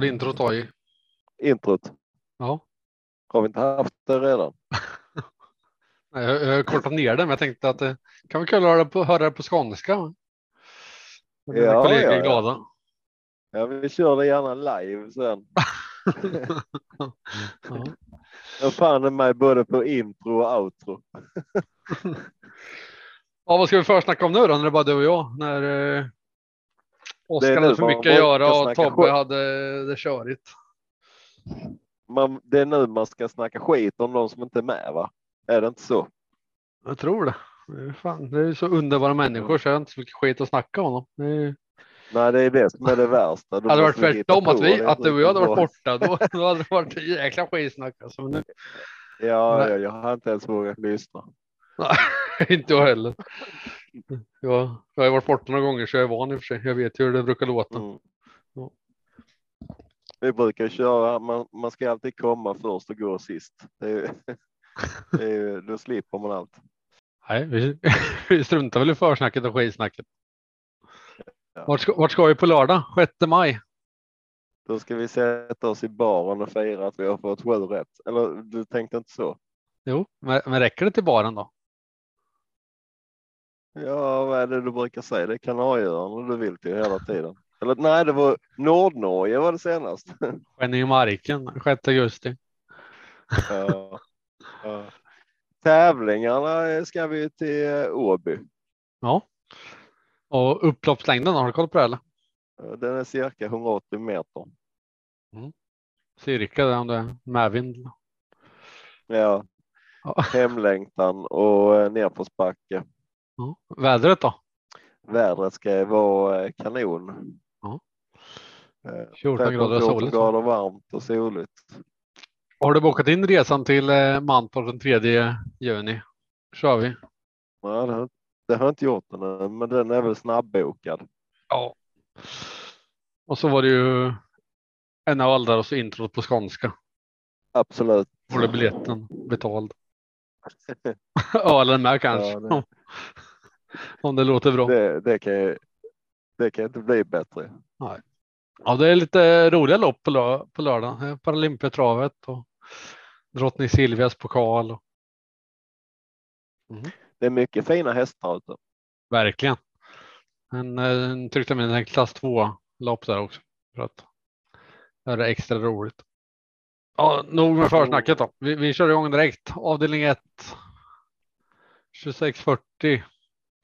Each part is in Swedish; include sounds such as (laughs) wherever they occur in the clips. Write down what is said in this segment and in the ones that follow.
Du introt Oj? Introt. Ja. Har vi inte haft det redan? (laughs) Nej, Jag, jag har kortat ner det, men jag tänkte att det kan vara kul att höra, på, höra det på skånska. Mina Ja, kollegor ja, ja. glada. Ja, vi kör det gärna live sen. (laughs) Ja. Jag fan är med både på intro och outro. (laughs) Ja, vad ska vi först snacka om nu då, när det är bara du och jag? När eh, Oskar hade för mycket att göra och Tobbe skit. hade det körigt. Man, det är nu man ska snacka skit om de som inte är med va? Är det inte så? Jag tror det. Det är, fan, det är så underbara människor så jag har inte så mycket skit att snacka om. dem. Det är, Nej, det är det som är det värsta. Då hade det varit tvärtom, att, vi, att du och jag hade varit borta, då, då hade det varit jäkla skitsnack. Alltså. Nu. Ja, ja, jag har inte ens vågat lyssna. (laughs) inte jag heller. (laughs) Jag, jag har varit borta några gånger så jag är van i och för sig. Jag vet ju hur det brukar låta. Mm. Ja. Vi brukar köra, man, man ska alltid komma först och gå sist. Det är, (laughs) det är, då slipper man allt. Nej, vi, (laughs) vi struntar väl i försnacket och skitsnacket. Ja. Vart ska, vart ska vi på lördag? 6 maj? Då ska vi sätta oss i baren och fira att vi har fått sju rätt. Eller du tänkte inte så? Jo, men, men räcker det till baren då? Ja, vad är det du brukar säga? Det är Kanarieöarna du vill till hela tiden. Eller nej, det var Nordnorge var det senast. (laughs) Skänning i marken 6 augusti. ja. Ja. Tävlingarna ska vi till Åby. Ja. Och upploppslängden, har du koll på det eller? Den är cirka 180 meter. Cirka det om det är medvind. Ja, Ja. hemlängtan och eh, nedförsbacke. Ja. Vädret då? Vädret ska vara eh, kanon. Ja. Eh, 14 grader och 13-14 soligt. grader varmt och soligt. Har du bokat in resan till eh, Mantorp den 3 juni? Kör vi. Ja, det, har, det har jag inte gjort ännu, men den är väl snabbbokad. Ja. Och så var det ju en och så introt på skånska. Absolut. Får du biljetten betald. (laughs) Ölen med kanske. Ja, (laughs) Om det låter bra. Det, det, kan, det kan inte bli bättre. Ja, det är lite roliga lopp på, lö- på lördag. Paralympiatravet och Drottning Silvias pokal. Och, Det är mycket fina hästar ute. verkligen. En, eh, tryckte med en klass 2 lopp där också. För att göra det extra roligt. Ja, nog med försnacket då. Vi, vi kör igång direkt. Avdelning 1. 2640.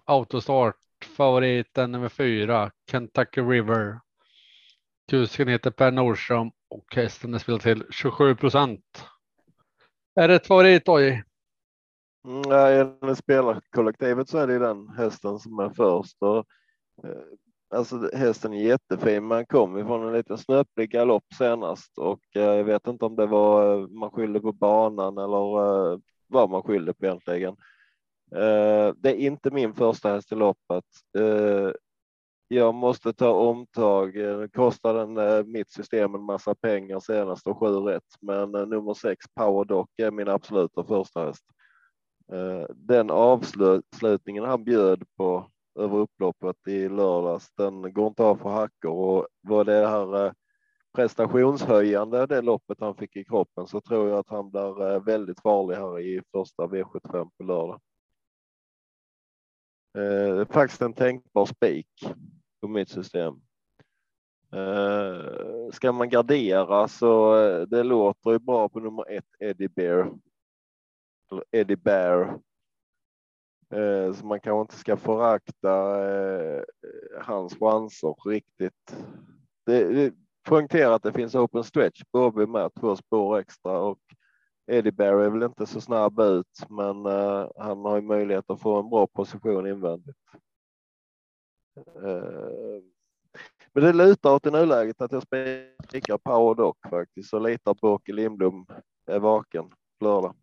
Autostart. Favoriten nummer fyra, Kentucky River. Kusken heter Per Nordström och hästen är spelad till 27 procent. Är det ett favorit Oj? Mm, nej, Enligt spelarkollektivet så är det ju den hästen som är först. Och, eh, alltså hästen är jättefin, men kom ifrån en liten snöplig galopp senast och eh, jag vet inte om det var eh, man skyllde på banan eller eh, vad man skyllde på egentligen. Eh, det är inte min första häst i loppet. Eh, jag måste ta omtag. Eh, kostar den, mitt system en massa pengar senast och sju rätt, men nummer sex Power Dock är min absoluta första häst. Den avslutningen han bjöd på över upploppet i lördags, den går inte av för hackor och var det här prestationshöjande det loppet han fick i kroppen så tror jag att han blir väldigt farlig här i första V75 på lördag. Eh, faktiskt en tänkbar spik på mitt system. Eh, ska man gardera så eh, det låter ju bra på nummer ett Eddie Bear. Eddie Bear. Eh, så man kanske inte ska förakta eh, hans chanser riktigt. Det, det poängterar att det finns open stretch på med två spår extra och Eddie Bear är väl inte så snabb ut, men eh, han har ju möjlighet att få en bra position invändigt. Eh, men det lutar åt i nuläget att jag spikar Power Dock faktiskt och litar på Åke Lindblom är vaken på lördag.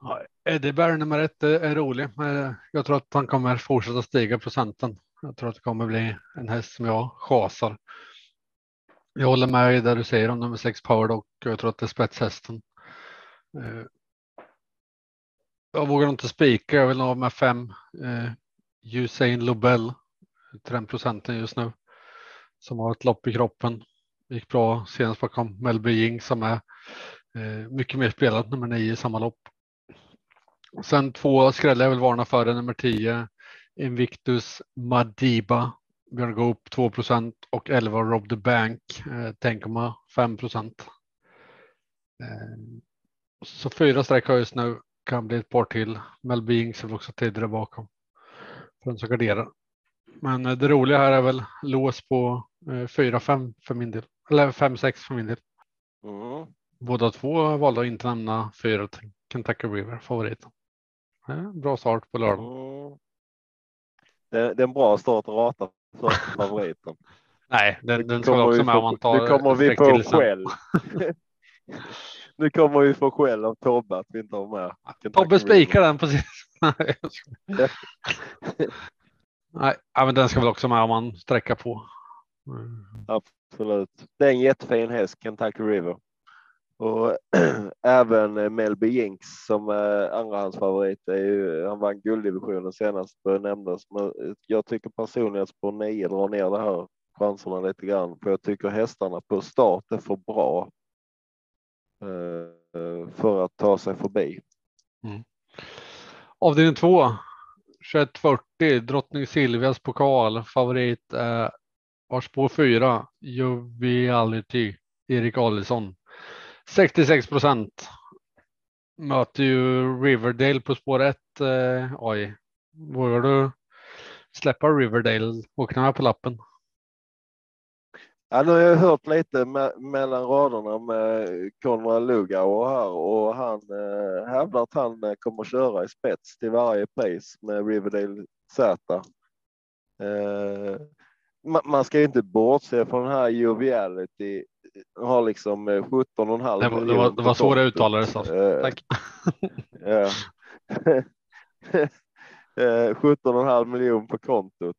Ja, Eddie Bear nummer ett är, rolig. Eh, jag tror att han kommer fortsätta stiga procenten. Jag tror att det kommer bli en häst som jag chasar. Jag håller med i det du säger om nummer sex Power och Jag tror att det är spetshästen. Eh, jag vågar inte spika. Jag vill ha med fem. Eh, Usain Lobel. till den procenten just nu. som har ett lopp i kroppen. Gick bra senast bakom Melby Jing som är eh, mycket mer spelat nummer nio i samma lopp. Sen två skrällar jag vill varna för nummer tio, Invictus Madiba. Björn Goop 2% och 11 Rob the Bank eh, 1,5 procent. Eh, så fyra streck just nu kan bli ett par till. Melby Ings är väl också tidigare bakom. För den som garderar. Men eh, det roliga här är väl lås på 4-5 eh, för min del. Eller 5-6 för min del. Mm. Båda två valde att inte nämna fyra Kentucky River favoriten. Bra start på lördag. Mm. Det, det, är en bra start att rata för favoriten. Nej, den, den ska också med om man tar. Nu kommer vi få skäll. (laughs) nu kommer vi få skäll av Tobbe att vi inte har med. Tobbe spikar den precis. (laughs) Nej, men den ska väl också med om man sträcker på. Mm. Absolut. Det är en jättefin häst, Kentucky River. Och (clears throat) även eh, Melby Jinks som är andrahandsfavorit. Är ju, han vann gulddivisionen senast bör nämnas. Men eh, jag tycker personligen att spår 9 drar ner det här chanserna lite grann. För jag tycker hästarna på start är för bra. För att ta sig förbi. Mm. Avdelning 2. 2140 Drottning Silvias pokal. Favorit är var spår 4 Joviality Erik Adelsson. 66 procent. Möter ju Riverdale på spår 1. Eh, oj, vågar du släppa Riverdale? Åker med på lappen? Ja, nu har jag hört lite me mellan raderna med Konrad Lugauer här och han eh, hävdar att han eh, kommer köra i spets till varje pris med Riverdale Z. Eh, man ska inte bortse från den här joviality har liksom 17,5 eh, det, det var, det var så det uttalades. Alltså. Eh, Tack. (laughs) 17,5 (laughs) eh, miljon på kontot.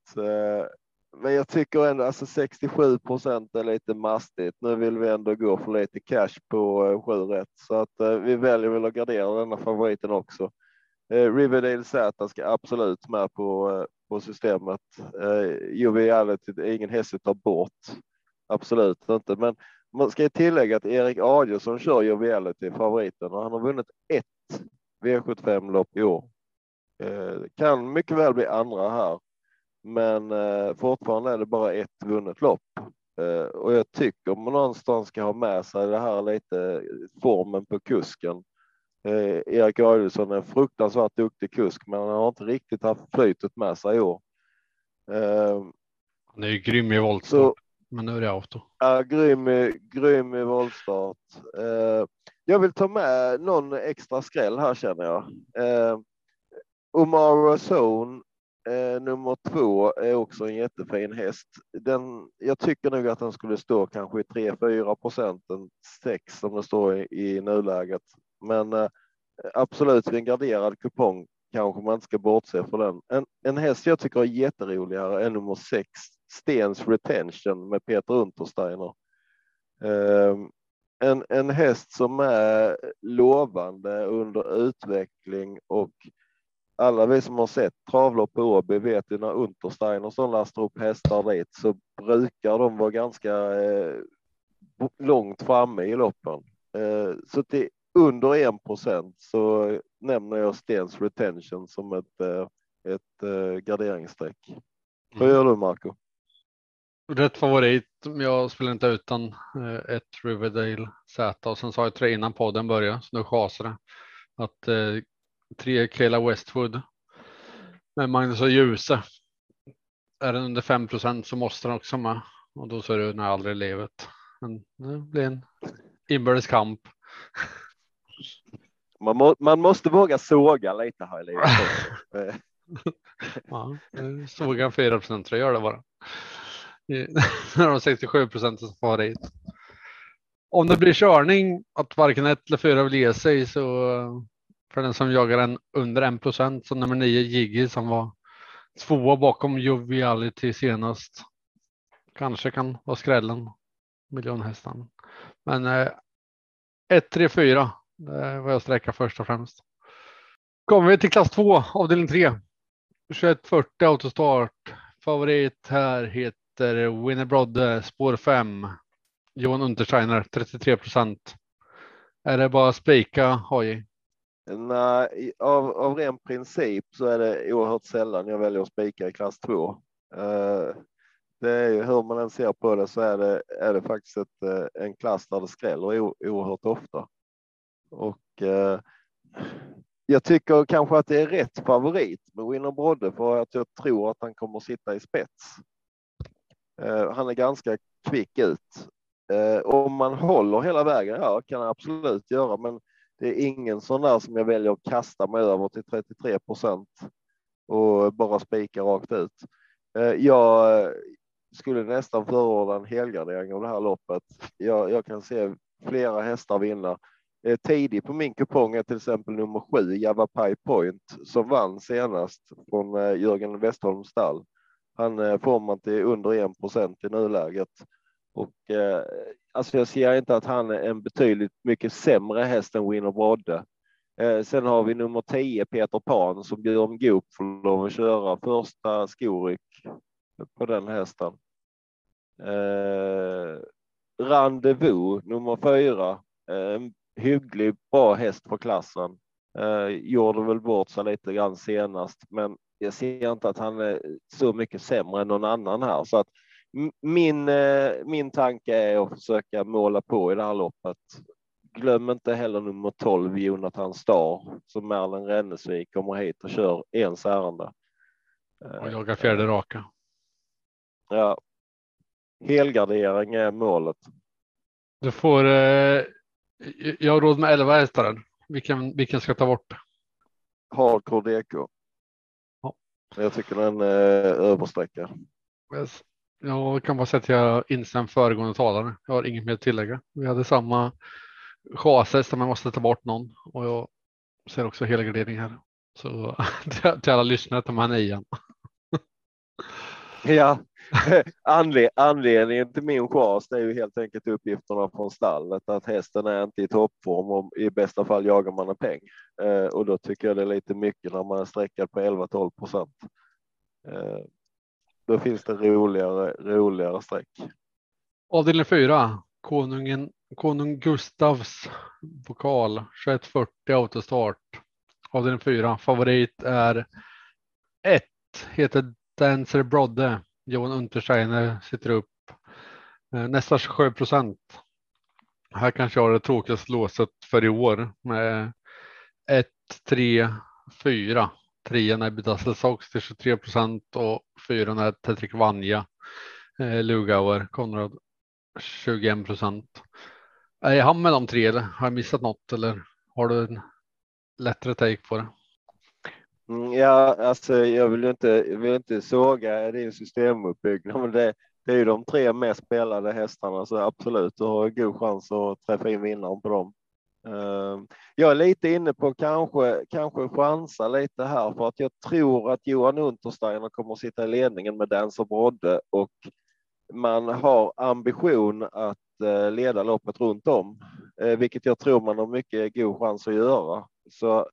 Men jag tycker ändå alltså 67 procent är lite mastigt. Nu vill vi ändå gå för lite cash på 7 rätt så att vi väljer väl att gardera denna favoriten också. Riverdale Z ska absolut med på, på systemet. Eh, Joviality är ingen häst att ta bort. Absolut inte, men man ska tillägga att Erik Adielsson kör Joviality favoriten och han har vunnit ett V75 lopp i år. Eh, kan mycket väl bli andra här, men eh, fortfarande är det bara ett vunnet lopp eh, och jag tycker man någonstans ska ha med sig det här lite formen på kusken. Erik Adielsson är en fruktansvärt duktig kusk, men han har inte riktigt haft flytet med sig i år. Han är ju grym i voltstart men nu är det auto. Ja, grym, grym i voltstart. Eh, jag vill ta med någon extra skräll här känner jag. Eh, Omar Zone eh, nummer två är också en jättefin häst. Den, jag tycker nog att den skulle stå kanske i 3-4 procent, en 6 som det står i, i nuläget. Men eh, absolut vid en garderad kupong kanske man inte ska bortse från den. En, en häst jag tycker är jätteroligare är nummer sex, Stens Retention med Peter Untersteiner. Ehm, en, en häst som är lovande under utveckling och alla vi som har sett travlopp på Åby vet ju när Untersteiner som lastar upp hästar dit så brukar de vara ganska eh, långt framme i loppen. Eh, så till under en procent så nämner jag Stens Retention som ett, eh, ett, ett garderingsstreck. Vad mm. gör du Marco? Rätt favorit, jag spelar inte utan eh, ett Riverdale Z och sen sa jag tre innan podden började, så nu chasar det. Att eh, tre Kela Westwood med Magnus och Ljuse. Är den under 5% så måste den också med och då så är det när aldrig livet. Men det blir en inbördes kamp. (laughs) Man, må, man måste våga såga lite här i livet. (laughs) ja, såga 4 procent, gör det bara. (laughs) när de 67 procent som favorit. Om det blir körning att varken ett eller fyra vill ge sig så för den som jagar en under en procent så nummer nio Jiggy som var tvåa bakom Joviality senast. Kanske kan vara skrällen miljonhästan. Men eh, 1, 3, 4. Det är vad jag sträcker först och främst. Kommer vi till klass 2 avdelning 3. 2140 autostart. Favorit här heter heter Winner Brodde, spår 5. Johan Untersteiner 33 procent. Är det bara spika hoj? Nej, av, av ren princip så är det oerhört sällan jag väljer att spika i klass 2. Uh, eh, det är ju hur man än ser på det så är det, är det faktiskt ett, eh, en klass där det skräller oerhört ofta. Och eh, jag tycker kanske att det är rätt favorit med Winner Brodde för att jag tror att han kommer sitta i spets. Eh, han är ganska kvick ut. Eh, om man håller hela vägen, ja, kan han absolut göra, men det är ingen sån där som jag väljer att kasta mig över till 33 procent och bara spika rakt ut. Eh, jag skulle nästan förorda en helgardering av det här loppet. Jag, jag kan se flera hästar vinna. Eh, tidig på min kupong är till exempel nummer sju, Java Pie Point, som vann senast från eh, Jörgen Westholms stall. Han eh, får man till under 1 procent i nuläget och eh, alltså jag ser inte att han är en betydligt mycket sämre häst än Winner Brodde. Eh, sen har vi nummer 10 Peter Pan som Björn Goop får lov att köra första skoryck på den hästen. Eh, Rendezvous nummer 4 hygglig bra häst för klassen. Eh, gjorde väl bort sig lite grann senast, men jag ser inte att han är så mycket sämre än någon annan här så att min, eh, min tanke är att försöka måla på i det här loppet. Glöm inte heller nummer 12 Jonathan Star som Merlin Rennesvik kommer hit och kör ens ärende. Och jagar fjärde raka. Ja. Helgardering är målet. Du får. Eh, jag har råd med 11 hästar. Vilken, vilken ska jag ta bort? Hardcore DK. Ja. Jag tycker den är översträckad. Yes. Jag kan bara säga att jag instämmer föregående talare. Jag har inget mer att tillägga. Vi hade samma chashäst där man måste ta bort någon och jag ser också hela gradering här. Så (laughs) till alla lyssnare tar man igen. ja, (laughs) Anled anledningen till min chas är ju helt enkelt uppgifterna från stallet att hästen är inte i toppform och i bästa fall jagar man en peng. Eh, och då tycker jag det är lite mycket när man är sträckad på 11-12 procent. Eh, då finns det roligare, roligare streck. Avdelning 4, konungen, konung Gustavs pokal 2140 autostart. Avdelning 4, favorit är 1, heter Dancer Brodde. Johan Untersteiner sitter upp. Eh, nästan 27 procent. Här kanske jag har det tråkigaste låset för i år med 1, 3, 4. Trean är Bedazzle Sox till 23 procent och fyran är Tetrik Vanja. Eh, Lugauer, Konrad 21 procent. Är han med de tre eller har jag missat något eller har du en lättare take på det? Mm, ja, alltså jag vill inte, jag vill inte såga din systemuppbyggnad, men det, det är ju de tre mest spelade hästarna, så absolut, du har god chans att träffa in vinnaren på dem. Ehm, jag är lite inne på kanske, kanske chansa lite här för att jag tror att Johan Untersteiner kommer att sitta i ledningen med Dancer Brodde och man har ambition att eh, leda loppet runt om, eh, vilket jag tror man har mycket god chans att göra. Så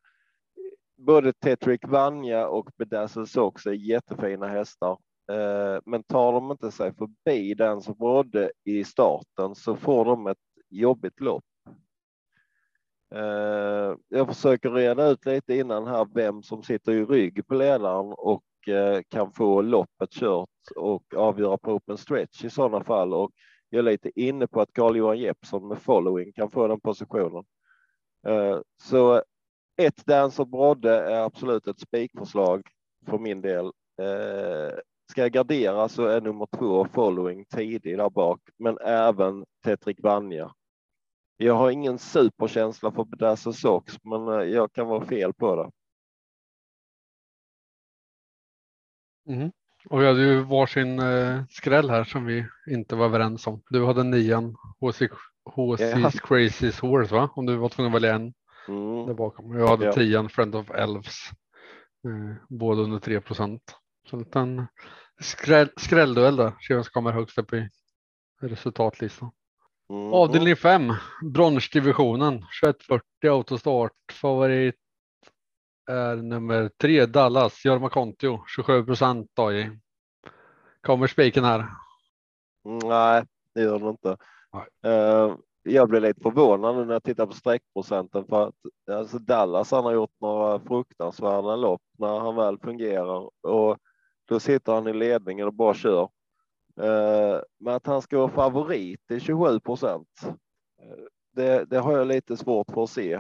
både Tetrick Vanja och Bedazzle Sox är jättefina hästar. Eh, men tar de inte sig förbi den som rådde i starten så får de ett jobbigt lopp. Eh, jag försöker reda ut lite innan här vem som sitter i rygg på ledaren och eh, kan få loppet kört och avgöra på open stretch i sådana fall. Och jag är lite inne på att Carl-Johan Jeppsson med following kan få den positionen. Så ett Dancer Brodde är absolut ett spikförslag för min del. Ska jag gardera så är nummer två following tidig där bak, men även Tetrik Vanja jag har ingen superkänsla för Bedazzle Sox, men eh, jag kan vara fel på det. Mm. Och vi hade ju varsin eh, skräll här som vi inte var överens om. Du hade nian HC, HC's Crazy Horse, va? Om du var tvungen att välja en mm. där bakom. Jag hade ja. tian Friend of Elves. Eh, båda under 3 procent. Så en liten skräll, skrällduell där. Se vem som kommer högst upp i resultatlistan. Mm. Avdelning 5, bronsdivisionen, 2140 autostart. Favorit är nummer 3, Dallas, Jorma Kontio, 27 procent. Kommer spiken här? Nej, det gör det inte. Uh, jag blev lite förvånad nu när jag tittar på sträckprocenten för att alltså Dallas han har gjort några fruktansvärda lopp när han väl fungerar och då sitter han i ledningen och bara kör. Eh, men att han ska vara favorit i 27 procent. Det, det, har jag lite svårt för att se.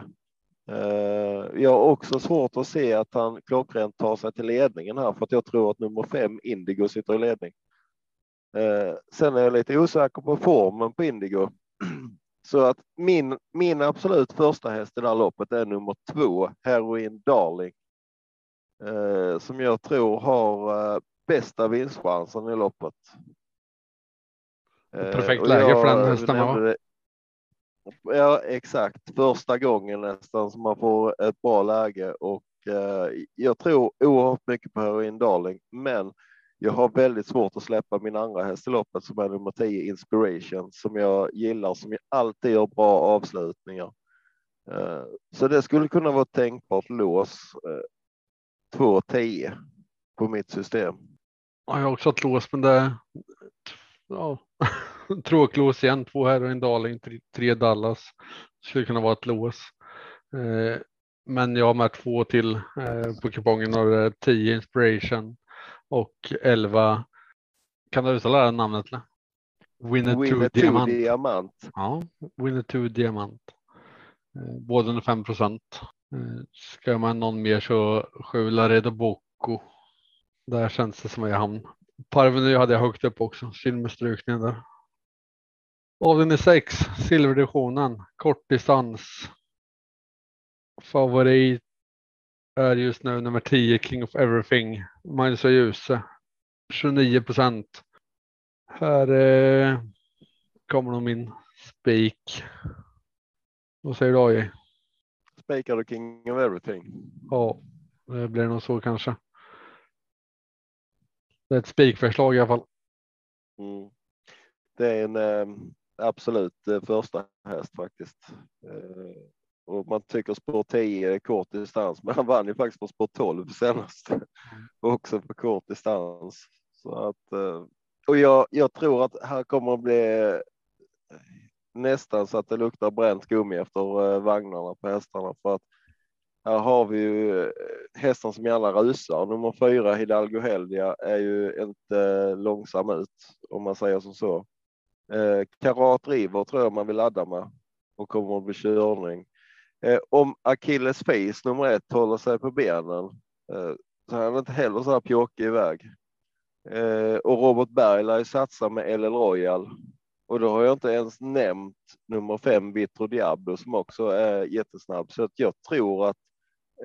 Eh, jag har också svårt att se att han klockrent tar sig till ledningen här för att jag tror att nummer fem Indigo sitter i ledning. Eh, sen är jag lite osäker på formen på Indigo. (clears throat) Så att min, min absolut första häst i det här loppet är nummer två, Heroin Darling. Eh, som jag tror har eh, bästa vinstchansen i loppet. Eh, Perfekt läge för den hästen Ja, exakt. Första gången nästan som man får ett bra läge och eh, jag tror oerhört mycket på Heroin Darling, men jag har väldigt svårt att släppa min andra häst i loppet som är nummer 10 Inspiration som jag gillar som jag alltid gör bra avslutningar. Eh, så det skulle kunna vara ett tänkbart lås eh, 2-10 på mitt system. Ja, jag har också ett lås, men det ja, (laughs) tråklås igen. Två här och en Darling, tre Dallas. Skulle kunna vara ett lås. Eh, men jag har med två till på kupongen och 10 Inspiration och 11. Kan du uttala namnet? Eller? Winnetou Diamant. Diamant. Ja, Winnetou Diamant. Eh, båda under 5 procent. Eh, ska man någon mer så sju Laredo Bocco. Där känns det som jag hamn. Parveny hade jag högt upp också, silverstrukningen där. Avdelning 6, silverdivisionen, kortdistans. Favorit är just nu nummer 10 King of Everything. Magnus och Ljuse. 29 procent. Här eh, kommer nog min spik. Vad säger du AJ? Spikar du King of Everything? Ja, det blir nog så kanske. Det är ett spikförslag i alla fall. Mm. Det är en eh, absolut eh, första häst faktiskt. Eh, och man tycker spår 10 är kort distans, men han vann ju faktiskt på spår 12 senast (laughs) också på kort distans. Så att, eh, och jag, jag tror att här kommer att bli eh, nästan så att det luktar bränt gummi efter eh, vagnarna på hästarna för att här har vi ju hästen som gärna rusar. Nummer fyra Hidalgo Heldia är ju inte långsam ut om man säger som så. Eh, Karat River tror jag man vill ladda med och kommer att bli körning. Eh, om Achilles face nummer ett håller sig på benen eh, så är han inte heller så här pjåkig iväg. Eh, och Robert Berg lär ju satsa med LL Royal. Och då har jag inte ens nämnt nummer fem Vitro Diablo som också är jättesnabb. Så att jag tror att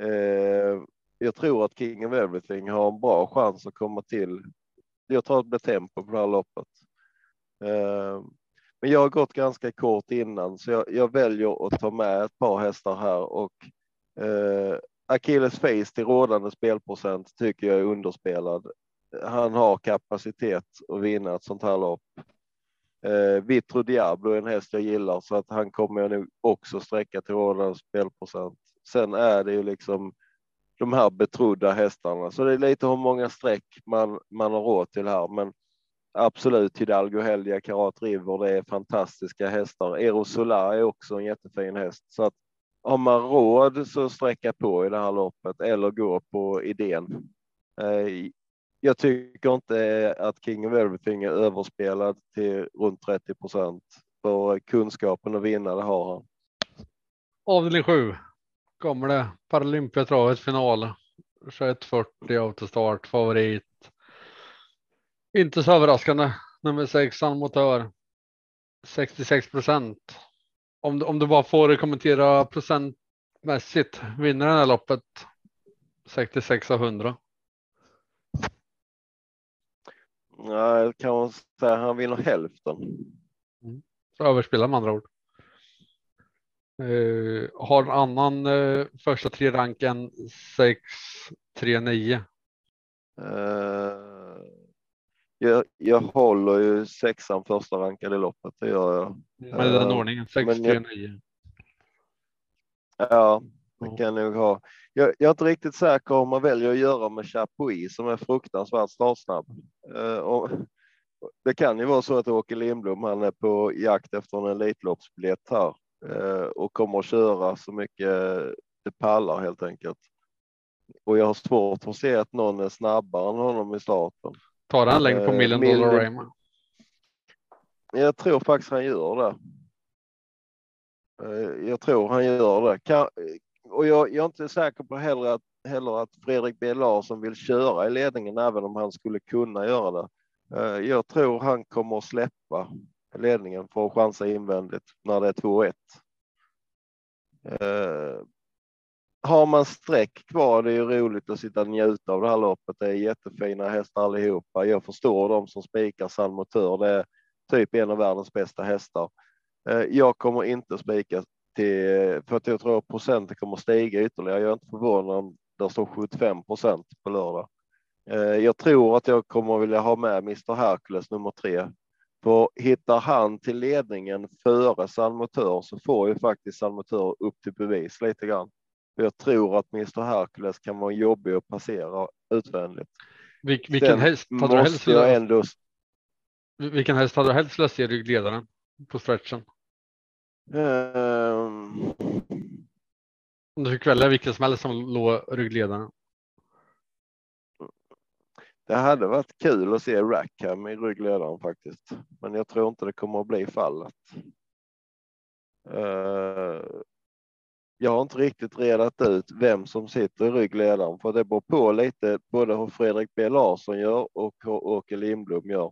eh, jag tror att King of Everything har en bra chans att komma till. Jag tror att det blir tempo på det här loppet. Eh, men jag har gått ganska kort innan så jag, jag väljer att ta med ett par hästar här och eh, Achilles Face till rådande spelprocent tycker jag är underspelad. Han har kapacitet att vinna ett sånt här lopp. Eh, Vitro Diablo är en häst jag gillar så att han kommer jag nog också sträcka till rådande spelprocent. Sen är det ju liksom de här betrodda hästarna, så det är lite hur många streck man, man har råd till här. Men absolut Hidalgo Heldia, Karat River, det är fantastiska hästar. Erosola är också en jättefin häst. Så att har man råd så sträcka på i det här loppet eller gå på idén. Eh, jag tycker inte att King of Everything är överspelad till runt 30 procent. För kunskapen att vinna, det har han. Avdelning 7 kommer det. Paralympiatravet final. 2140 autostart favorit. Inte så överraskande. Nummer sex, motör. 66 procent. Om, om du bara får kommentera procentmässigt. Vinner den här loppet 66 av 100. Nej, kan man säga han vinner hälften. Mm. Så överspelar med andra ord. Uh, har en annan uh, första tre ranken 6, 3, 9. Uh, jag, jag håller ju sexan första rankade loppet, det gör jag. Med den ordningen, 6-3-9. Ja, det kan jag nog ha. Jag, jag, är inte riktigt säker om man väljer att göra med Chapuis som är fruktansvärt startsnabb. Uh, och, det kan ju vara så att Åke Lindblom, han är på jakt efter en Elitloppsbiljett här eh, och kommer att köra så mycket det pallar helt enkelt. Och jag har svårt att se att någon är snabbare än honom i starten. Tar han längre på Eh, Million Dollar Rayman? Jag tror faktiskt han gör det. Eh, Jag tror han gör det. Kan, och jag, jag är inte säker på heller att, heller att Fredrik B Larsson vill köra i ledningen, även om han skulle kunna göra det. Eh, Jag tror han kommer att släppa ledningen för att chansa invändigt när det är 2-1. Har man streck kvar, det är ju roligt att sitta och njuta av det här loppet. Det är jättefina hästar allihopa. Jag förstår de som spikar San Motör. Det är typ en av världens bästa hästar. Eh, jag kommer inte spika till, för att jag tror att procenten kommer stiga ytterligare. Jag är inte förvånad om det står 75 procent på lördag. Eh, jag tror att jag kommer vilja ha med Mr Hercules nummer tre. För hittar han till ledningen före San Motör så får ju faktiskt San Motör upp till bevis lite grann. Jag tror att Mr Hercules kan vara jobbig att passera utvändigt. Vil, vilken, Sen häst hade du helst, måste ändå vilken häst hade du helst velat se ryggledaren på stretchen? Om du fick välja vilken som helst som låg ryggledaren. Det hade varit kul att se Rackham i ryggledaren faktiskt, men jag tror inte det kommer att bli fallet. Eh, jag har inte riktigt redat ut vem som sitter i ryggledaren, för det beror på lite både hur Fredrik B Larsson gör och hur Åke Lindblom gör.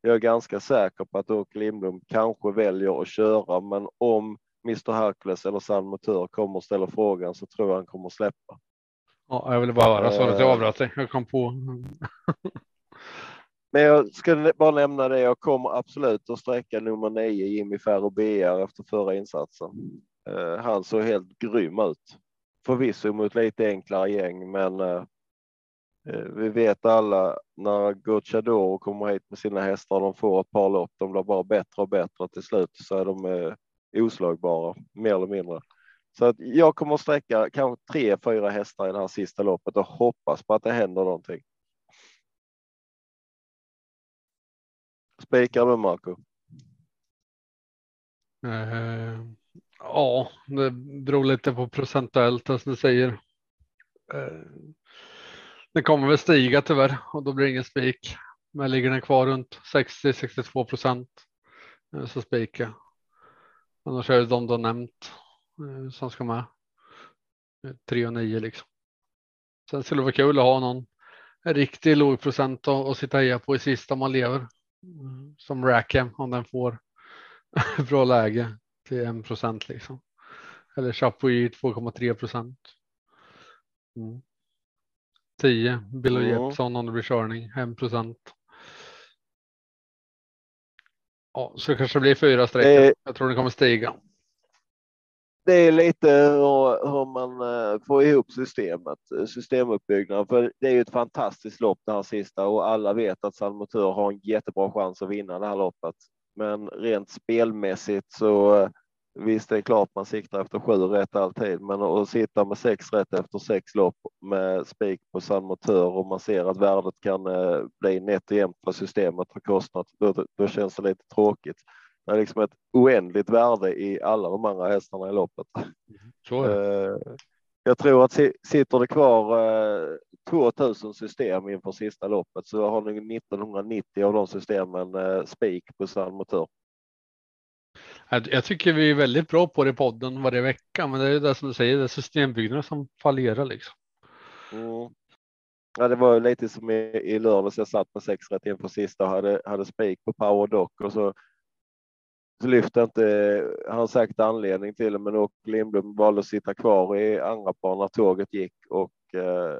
Jag är ganska säker på att Åke Lindblom kanske väljer att köra, men om Mr Hercules eller San Motör kommer och ställer frågan så tror jag han kommer att släppa. Ja, jag ville bara höra så att jag Eh. avbröt dig. Jag kom på. (laughs) Men jag ska bara nämna det. Jag kommer absolut att sträcka nummer nio Jimmy Ferro BR efter förra insatsen. Eh, han såg helt grym ut. Förvisso mot lite enklare gäng, men eh, eh, vi vet alla när Gocciadoro kommer hit med sina hästar, de får ett par lopp, de blir bara bättre och bättre. Till slut så är de oslagbara, mer eller mindre. Så att jag kommer att sträcka kanske tre, fyra hästar i det här sista loppet och hoppas på att det händer någonting. Spikar du Marco? Ja, det beror lite på procentuellt som du säger. Eh, det kommer väl stiga tyvärr och då blir det ingen spik. Men ligger den kvar runt 60-62 procent eh, så spikar. Annars är det de du har nämnt eh, som ska med. 3 och 9 liksom. Sen skulle det vara kul att ha någon riktig låg procent och, sitta heja på i sista man lever. Mm, som Rackham om den får (laughs) bra läge till 1 procent liksom. Eller Chapuis 2,3 procent. Mm. 10 Bill och. Jeppson om det blir körning 1 procent. Ja, så det kanske blir fyra streck. Jag tror det kommer stiga. Det är lite hur, man eh, får ihop systemet, eh, systemuppbyggnaden. För det är ju ett fantastiskt lopp det här sista och alla vet att San Motör har en jättebra chans att vinna det här loppet. Men rent spelmässigt så eh, visst, det är klart man siktar efter sju rätt alltid, men att sitta med sex rätt efter sex lopp med spik på San Motör och man ser att värdet kan eh, bli nätt och jämnt vad systemet har kostat, då, då känns det lite tråkigt. Det är liksom ett oändligt värde i alla de andra hästarna i loppet. Eh, Jag tror att si- sitter det kvar eh, 2000 system inför sista loppet så har nog 1990 av de systemen eh, spik på San Motör. Jag, tycker vi är väldigt bra på det i podden varje vecka, men det är det som du säger, det är systembyggnaden som fallerar liksom. Mm. Ja, det var ju lite som i, i lördags. Jag satt med sex rätt inför sista och hade, hade spik på Power Dock och så lyfte inte, han har säkert anledning till det, men Åke Lindblom valde att sitta kvar i andra par när tåget gick och eh,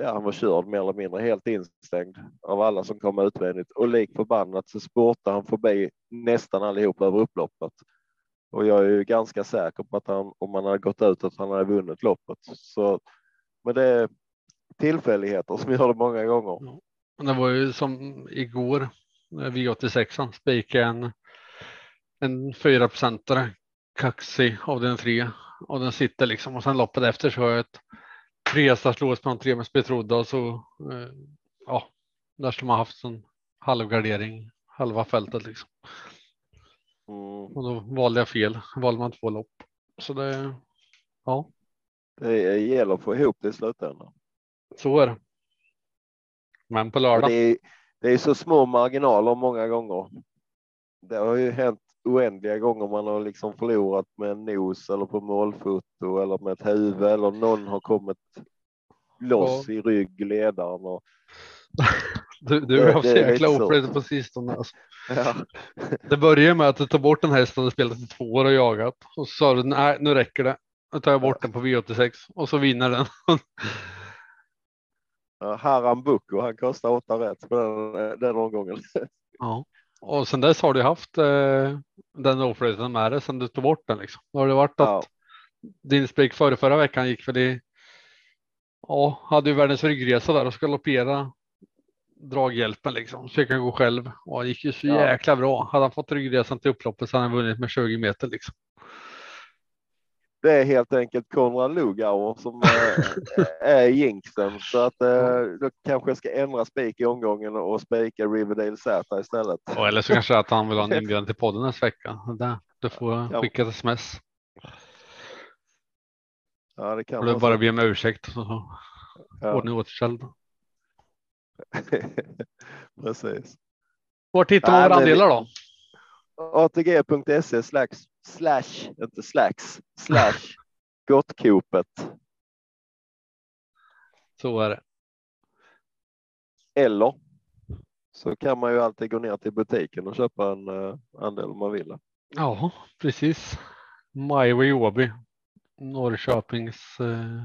ja, han var körd mer eller mindre helt instängd av alla som kom utvändigt och lik förbannat så spurtade han förbi nästan allihop över upploppet. Och jag är ju ganska säker på att han, om han hade gått ut, att han hade vunnit loppet. Så, men det är tillfälligheter som gör det många gånger. Det var ju som igår, när V86 spikade en, en 4 procentare kaxig av den tre och den sitter liksom och sen loppet efter så har jag ett trestarslås på tre mest betrodda och så eh, ja, där som har haft en halvgardering halva fältet liksom. Mm. Och då valde jag fel, valde man två lopp. Så det, ja, Det gäller att få ihop det i slutändan. så är det. Men på lördag, Det är, det är så små marginaler många gånger. Det har ju hänt oändliga gånger man har liksom förlorat med en nos eller på målfoto eller med ett huvud eller någon har kommit loss i rygg ledaren. Och, (laughs) du, du har haft så jäkla oflyt på sistone. Alltså. ja, (laughs) Det började med att du tar bort en häst och du spelat i två år och jagat. Och så sa du nej, nu räcker det. Nu tar jag bort den på V86 och så vinner den. (laughs) ja, Haram Boko, han kostar åtta rätt på den, den omgången. Ja. Och sen dess har du haft eh, den oflyten med dig sen du tog bort den. Liksom. Då har det varit att Ja. din spik före förra veckan gick för det. Ja, hade ju världens ryggresa där och ska loppera draghjälpen liksom. Så jag kan gå själv och det gick ju så Ja. jäkla bra. Hade han fått ryggresan till upploppet så hade han vunnit med 20 meter liksom. Det är helt enkelt Konrad Lugauer som eh, (laughs) är jinxen så att eh, då kanske jag ska ändra spik i omgången och spika Riverdale Z istället. Och eller så kanske att han vill ha en (laughs) inbjudan till podden nästa vecka. Där, du får skicka ett sms. Ja, det kan Och du bara be om ursäkt. Så Ja. ordning återställd. (laughs) Precis. Var hittar Nej, man men vi- andelar då? ATG.se slash, slash, inte slacks, slash (laughs) gottkopet. Så är det. Eller så kan man ju alltid gå ner till butiken och köpa en uh, andel om man vill. Ja, precis. Majvo i Åby. Norrköpings eh,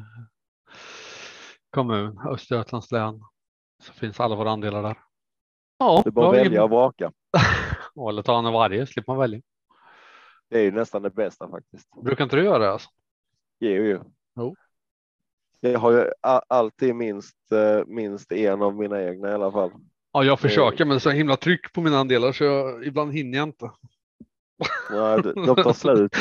kommun, Östergötlands län. Så finns alla våra andelar där. Ja, Det är bara att välja och vraka. (laughs) Eller ta en av varje, slipper man välja. Det är ju nästan det bästa faktiskt. Brukar inte du göra det? Alltså? Jo, jo. Jo. Jag har ju alltid minst, eh, minst en av mina egna i alla fall. Ja, jag försöker, men så himla tryck på mina andelar så jag, ibland hinner jag inte. Ja, de tar slut.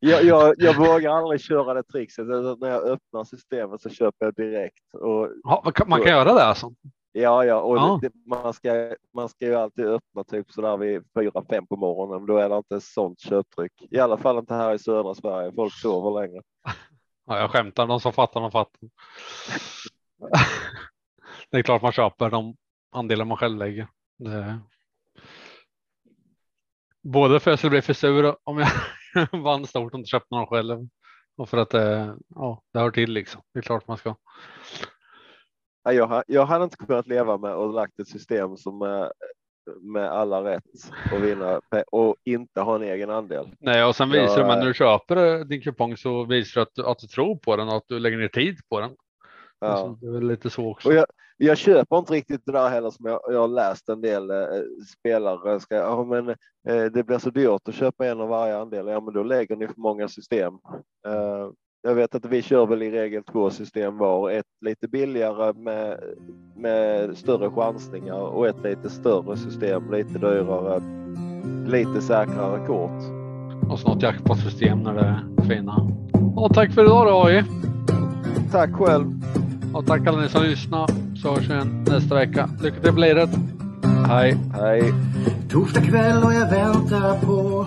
Jag, jag, jag vågar aldrig köra det trixet. När jag öppnar systemet så köper jag direkt. Och, Ja, man kan, man kan göra det alltså? Ja, ja, och Ja. Det, man, ska, man ska ju alltid öppna typ sådär vid fyra, fem på morgonen. Då är det inte sånt köptryck. I alla fall inte här i södra Sverige. Folk sover längre. (laughs) Ja, jag skämtar. De som fattar, de fattar. (laughs) det är klart man köper de andelar man själv lägger. Det... Både för att jag skulle bli för sur om jag (laughs) vann stort och inte köpte någon själv. Och för att ja, det hör till liksom. Det är klart man ska. Ja, Jag, jag hade inte kunnat leva med och lagt ett system som är med alla rätt och vinna och inte ha en egen andel. Nej, och sen visar eh. när du köper din kupong så visar du att, att du tror på den och att du lägger ner tid på den. Ja. Alltså, det är väl lite så också. Och jag, jag köper inte riktigt det där heller som jag, jag har läst en del eh, spelare ska, ja, men eh, det blir så dyrt att köpa en av varje andel. Ja, men då lägger ni för många system. Eh, jag vet att vi kör väl i regel två system var. Ett lite billigare med, med större chansningar och ett lite större system, lite dyrare, lite säkrare kort. Och så något jackpot-system när det är fina. Och tack för idag då AI. Tack själv. Och tack alla ni som lyssnar. Så hörs vi igen nästa vecka. Lycka till på liret. Hej. Hej. Torsdag kväll och jag väntar på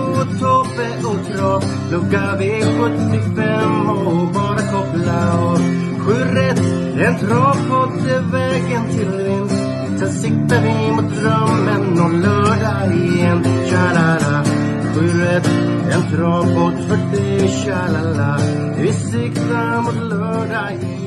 Tobbe och Trav Lucka V75 och bara koppla av. Sju rätt, en travpott är vägen till vinst Sen siktar vi mot drömmen och lördag igen. Tja-la-la. Sju rätt, en travpott för dig Tja-la-la. Vi siktar mot lördag igen.